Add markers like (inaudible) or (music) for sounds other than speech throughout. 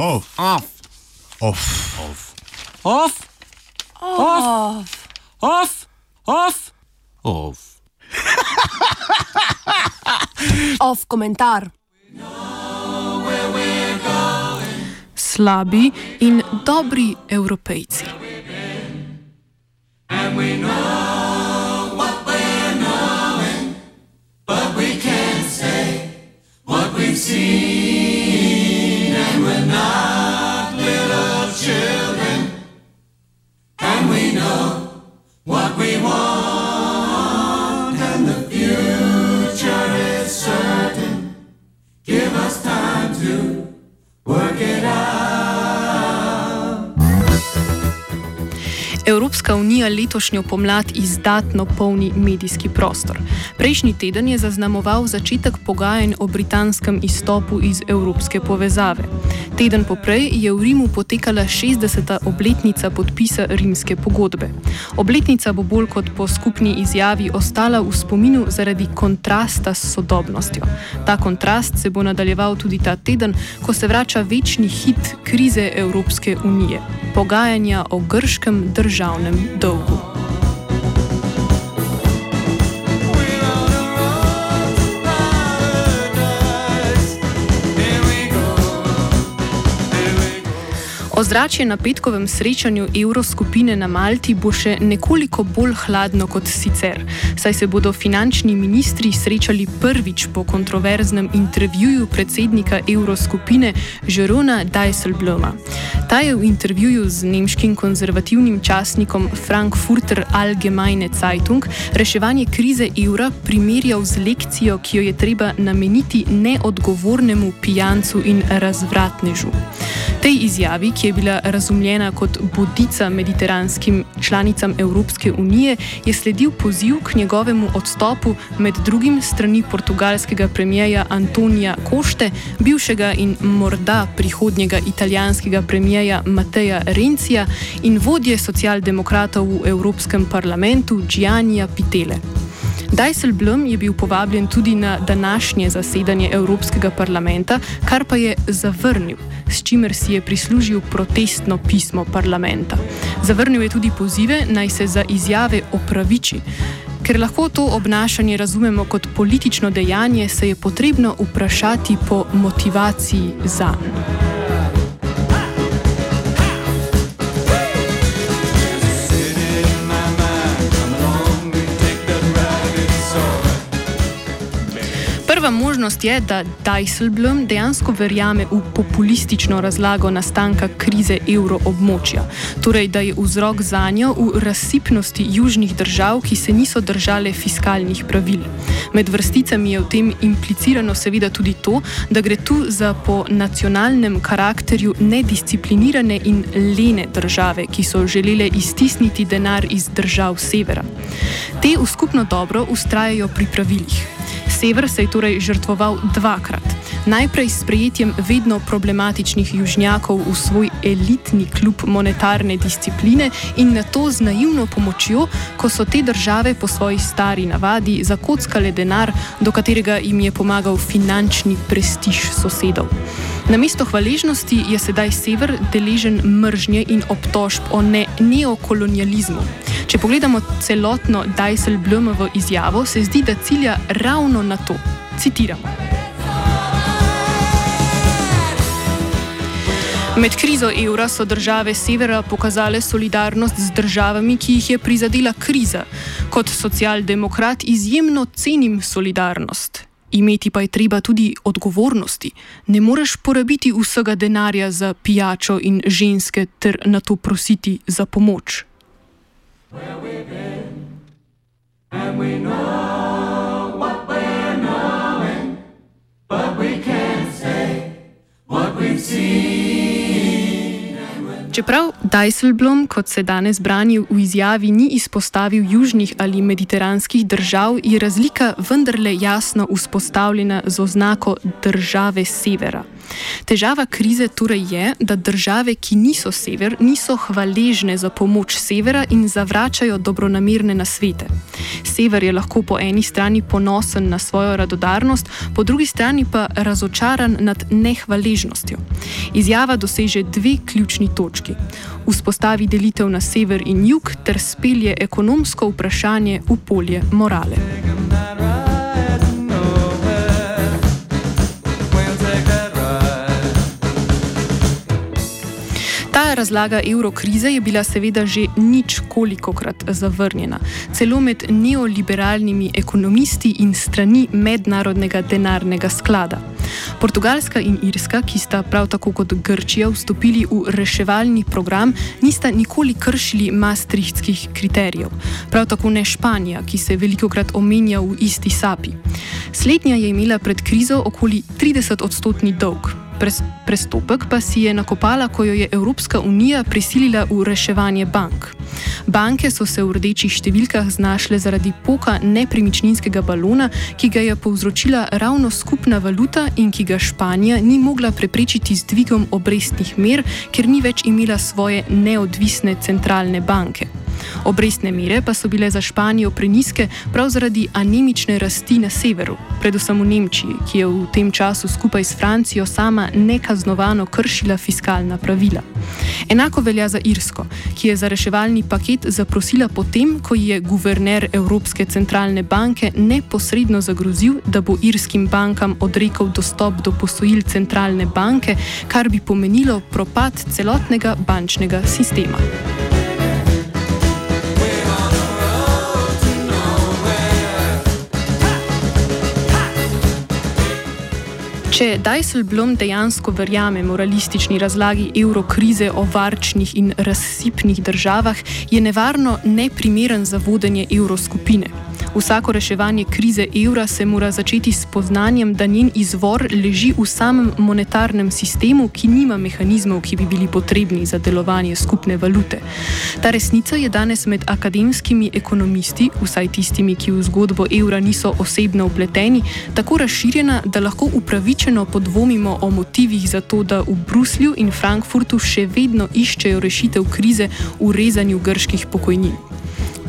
Off. Off. Off. Off. Off. Off. Off. Off. Off (laughs) komentar. Slabi in dobri evropejci. Evropska unija letošnjo pomlad izdatno polni medijski prostor. Prejšnji teden je zaznamoval začetek pogajanj o britanskem izstopu iz Evropske povezave. Teden poprej je v Rimu potekala 60. obletnica podpisa rimske pogodbe. Obletnica bo bolj kot po skupni izjavi ostala v spominu zaradi kontrasta s sodobnostjo. Ta kontrast se bo nadaljeval tudi ta teden, ko se vrača večni hit krize Evropske unije - pogajanja o grškem državu državnem dolgu. Ozračje na petkovem srečanju evroskupine na Malti bo še nekoliko bolj hladno kot sicer, saj se bodo finančni ministri srečali prvič po kontroverznem intervjuju predsednika evroskupine Žerona Dijsselbloma. Ta je v intervjuju z nemškim konzervativnim časnikom Frankfurter Allgemeine Zeitung reševanje krize evra primerjal z lekcijo, ki jo je treba nameniti neodgovornemu pijancu in razvratnežu. Tej izjavi, ki je bila razumljena kot bodica mediteranskim članicam Evropske unije, je sledil poziv k njegovemu odstopu med drugim strani portugalskega premijeja Antonija Košte, bivšega in morda prihodnjega italijanskega premijeja Mateja Rencija in vodje socialdemokratov v Evropskem parlamentu Giannija Pitele. Dijsselblom je bil povabljen tudi na današnje zasedanje Evropskega parlamenta, kar pa je zavrnil, s čimer si je prislužil protestno pismo parlamenta. Zavrnil je tudi pozive naj se za izjave opraviči. Ker lahko to obnašanje razumemo kot politično dejanje, se je potrebno vprašati po motivaciji za Prva možnost je, da Dijsselblom dejansko verjame v populistično razlago nastanka krize evroobmočja, torej da je vzrok za njo v razsipnosti južnih držav, ki se niso držale fiskalnih pravil. Med vrsticami je v tem implicirano seveda tudi to, da gre tu za po nacionalnem karakterju nedisciplinirane in lene države, ki so želele iztisniti denar iz držav severa. Te v skupno dobro ustrajajo pri pravilih. Sever se je torej žrtvoval dvakrat. Najprej s sprejetjem vedno problematičnih južnjakov v svoj elitni klub monetarne discipline in na to z naivno pomočjo, ko so te države po svoji stari navadi zakockale denar, do katerega jim je pomagal finančni prestiž sosedov. Na mesto hvaležnosti je sedaj sever deležen mržnje in obtožb o ne neokolonializmu. Če pogledamo celotno Dijsselblomovo izjavo, se zdi, da cilja ravno na to. Citiramo. Med krizo evra so države severa pokazale solidarnost z državami, ki jih je prizadela kriza. Kot socialdemokrat izjemno cenim solidarnost. Imeti pa je treba tudi odgovornosti. Ne moreš porabiti vsega denarja za pijačo in ženske ter na to prositi za pomoč. Where we've been, and we know what we're knowing, but we can't say what we've seen. Čeprav Dijsselblom, kot se danes brani v izjavi, ni izpostavil južnih ali mediteranskih držav, je razlika vendarle jasno vzpostavljena z oznako države severa. Težava krize torej je, da države, ki niso sever, niso hvaležne za pomoč severa in zavračajo dobronamerne nasvete. Sever je lahko po eni strani ponosen na svojo radodarnost, po drugi strani pa razočaran nad nehvaležnostjo. Izjava doseže dve ključni točki. Vzpostavi delitev na sever in jug ter spelje ekonomsko vprašanje v polje morale. Razlaga evrokrize je bila seveda že nič kolikokrat zavrnjena, celo med neoliberalnimi ekonomisti in strani mednarodnega denarnega sklada. Portugalska in Irska, ki sta prav tako kot Grčija vstopili v reševalni program, nista nikoli kršili maastrichtskih kriterijev. Prav tako ne Španija, ki se veliko krat omenja v isti sapi. Slednja je imela pred krizo okoli 30 odstotni dolg prestopek pa si je nakopala, ko jo je Evropska unija prisilila v reševanje bank. Banke so se v rdečih številkah znašle zaradi poka nepremičninskega balona, ki ga je povzročila ravno skupna valuta in ki ga Španija ni mogla preprečiti z dvigom obrestnih mer, ker ni več imela svoje neodvisne centralne banke. Obrestne mere pa so bile za Španijo preniske prav zaradi anemične rasti na severu, predvsem v Nemčiji, ki je v tem času skupaj s Francijo sama nekaznovano kršila fiskalna pravila. Enako velja za Irsko, ki je za reševalni paket zaprosila potem, ko je guverner Evropske centralne banke neposredno zagrozil, da bo irskim bankam odrekel dostop do posojil centralne banke, kar bi pomenilo propad celotnega bančnega sistema. Če Dijsselblom dejansko verjame moralistični razlagi evrokrize o varčnih in razsipnih državah, je nevarno neprimeren za vodenje evroskupine. Vsako reševanje krize evra se mora začeti s poznanjem, da njen izvor leži v samem monetarnem sistemu, ki nima mehanizmov, ki bi bili potrebni za delovanje skupne valute. Ta resnica je danes med akademskimi ekonomisti, vsaj tistimi, ki v zgodbo evra niso osebno upleteni, tako razširjena, da lahko upravičeno podvomimo o motivih za to, da v Bruslju in Frankfurtu še vedno iščejo rešitev krize v rezanju grških pokojnin.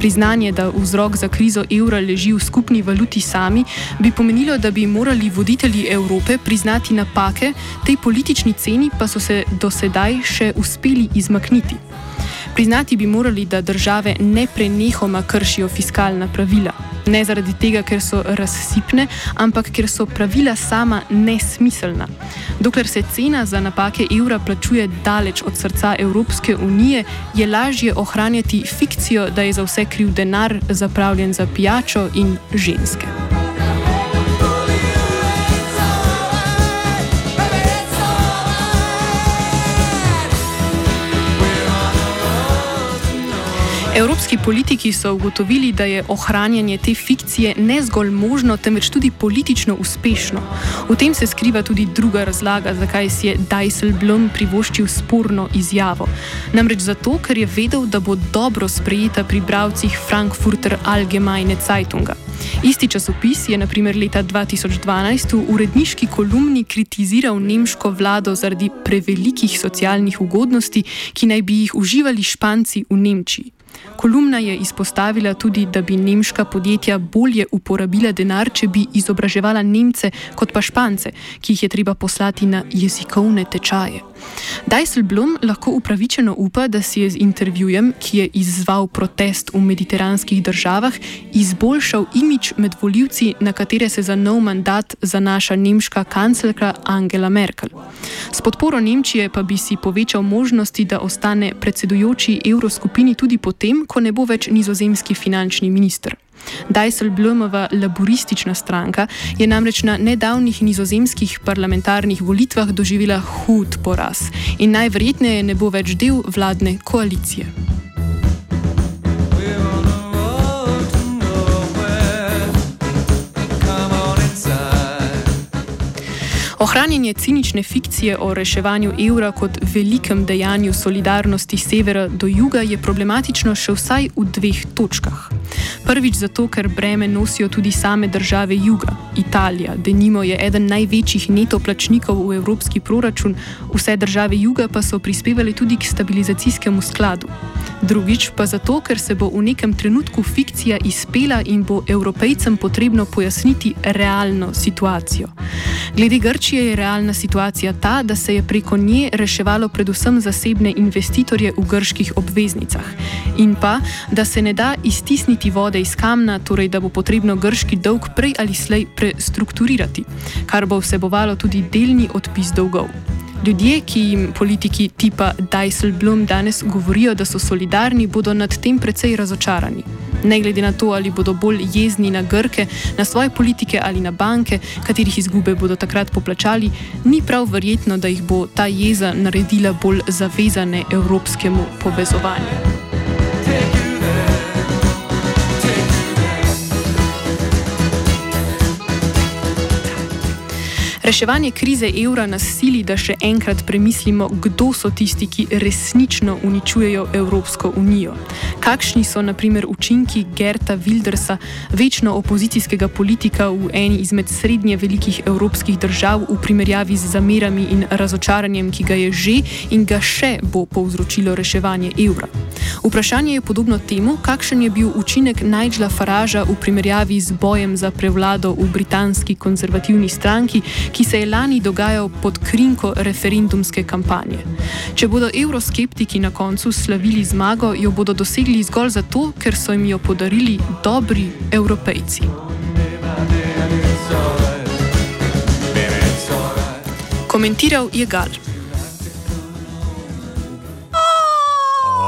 Priznanje, da vzrok za krizo evra leži v skupni valuti sami, bi pomenilo, da bi morali voditelji Evrope priznati napake, tej politični ceni pa so se do sedaj še uspeli izmakniti. Priznati bi morali, da države ne prenehoma kršijo fiskalna pravila. Ne zaradi tega, ker so razsipne, ampak ker so pravila sama nesmiselna. Dokler se cena za napake evra plačuje daleč od srca Evropske unije, je lažje ohranjati fikcijo, da je za vse kriv denar, zapravljen za pijačo in ženske. Evropski politiki so ugotovili, da je ohranjanje te fikcije ne zgolj možno, temveč tudi politično uspešno. V tem se skriva tudi druga razlaga, zakaj si je Dijsselblom privoščil sporno izjavo. Namreč zato, ker je vedel, da bo dobro sprejeta pri bravcih Frankfurter Allgemeine Zeitunga. Isti časopis je naprimer leta 2012 v uredniški kolumni kritiziral nemško vlado zaradi prevelikih socialnih ugodnosti, ki naj bi jih uživali Španci v Nemčiji. Kolumna je izpostavila tudi, da bi nemška podjetja bolje uporabila denar, če bi izobraževala Nemce kot pa Špance, ki jih je treba poslati na jezikovne tečaje. Dijsselblom lahko upravičeno upa, da si je z intervjujem, ki je izzval protest v mediteranskih državah, izboljšal imič med voljivci, na katere se za nov mandat zanaša nemška kanclerka Angela Merkel. S podporo Nemčije pa bi si povečal možnosti, da ostane predsedujoči evroskupini tudi potem, ko ne bo več nizozemski finančni minister. Dijsselblomova laboristična stranka je namreč na nedavnih nizozemskih parlamentarnih volitvah doživela hud poraz in najverjetneje ne bo več del vladne koalicije. Ohranjanje cinične fikcije o reševanju evra kot velikem dejanju solidarnosti severa do juga je problematično še vsaj v dveh točkah. Prvič zato, ker breme nosijo tudi same države juga. Italija, denimo, je eden največjih neto plačnikov v evropski proračun, vse države juga pa so prispevali tudi k stabilizacijskemu skladu. Drugič pa zato, ker se bo v nekem trenutku fikcija izpela in bo evropejcem potrebno pojasniti realno situacijo. Glede Grčije je realna situacija ta, da se je preko nje reševalo predvsem zasebne investitorje v grških obveznicah in pa, da se ne da iztisniti vode iz kamna, torej da bo potrebno grški dolg prej ali slej prestrukturirati, kar bo vsebovalo tudi delni odpis dolgov. Ljudje, ki jim politiki tipa Dijsselblom danes govorijo, da so solidarni, bodo nad tem precej razočarani. Ne glede na to, ali bodo bolj jezni na Grke, na svoje politike ali na banke, katerih izgube bodo takrat poplačali, ni prav verjetno, da jih bo ta jeza naredila bolj zavezane evropskemu povezovanju. Reševanje krize evra nas sili, da še enkrat premislimo, kdo so tisti, ki resnično uničujejo Evropsko unijo. Kakšni so, na primer, učinki Gerta Wildersa, večno opozicijskega politika v eni izmed srednje velikih evropskih držav, v primerjavi z zamerami in razočaranjem, ki ga je že in ga še bo povzročilo reševanje evra. Vprašanje je podobno temu, kakšen je bil učinek Nigela Faraža v primerjavi z bojem za prevlado v britanski konzervativni stranki, ki se je lani dogajal pod krinko referendumske kampanje. Če bodo euroskeptiki na koncu slavili zmago, jo bodo dosegli zgolj zato, ker so jim jo podarili dobri evropejci. Komentiral je Gal.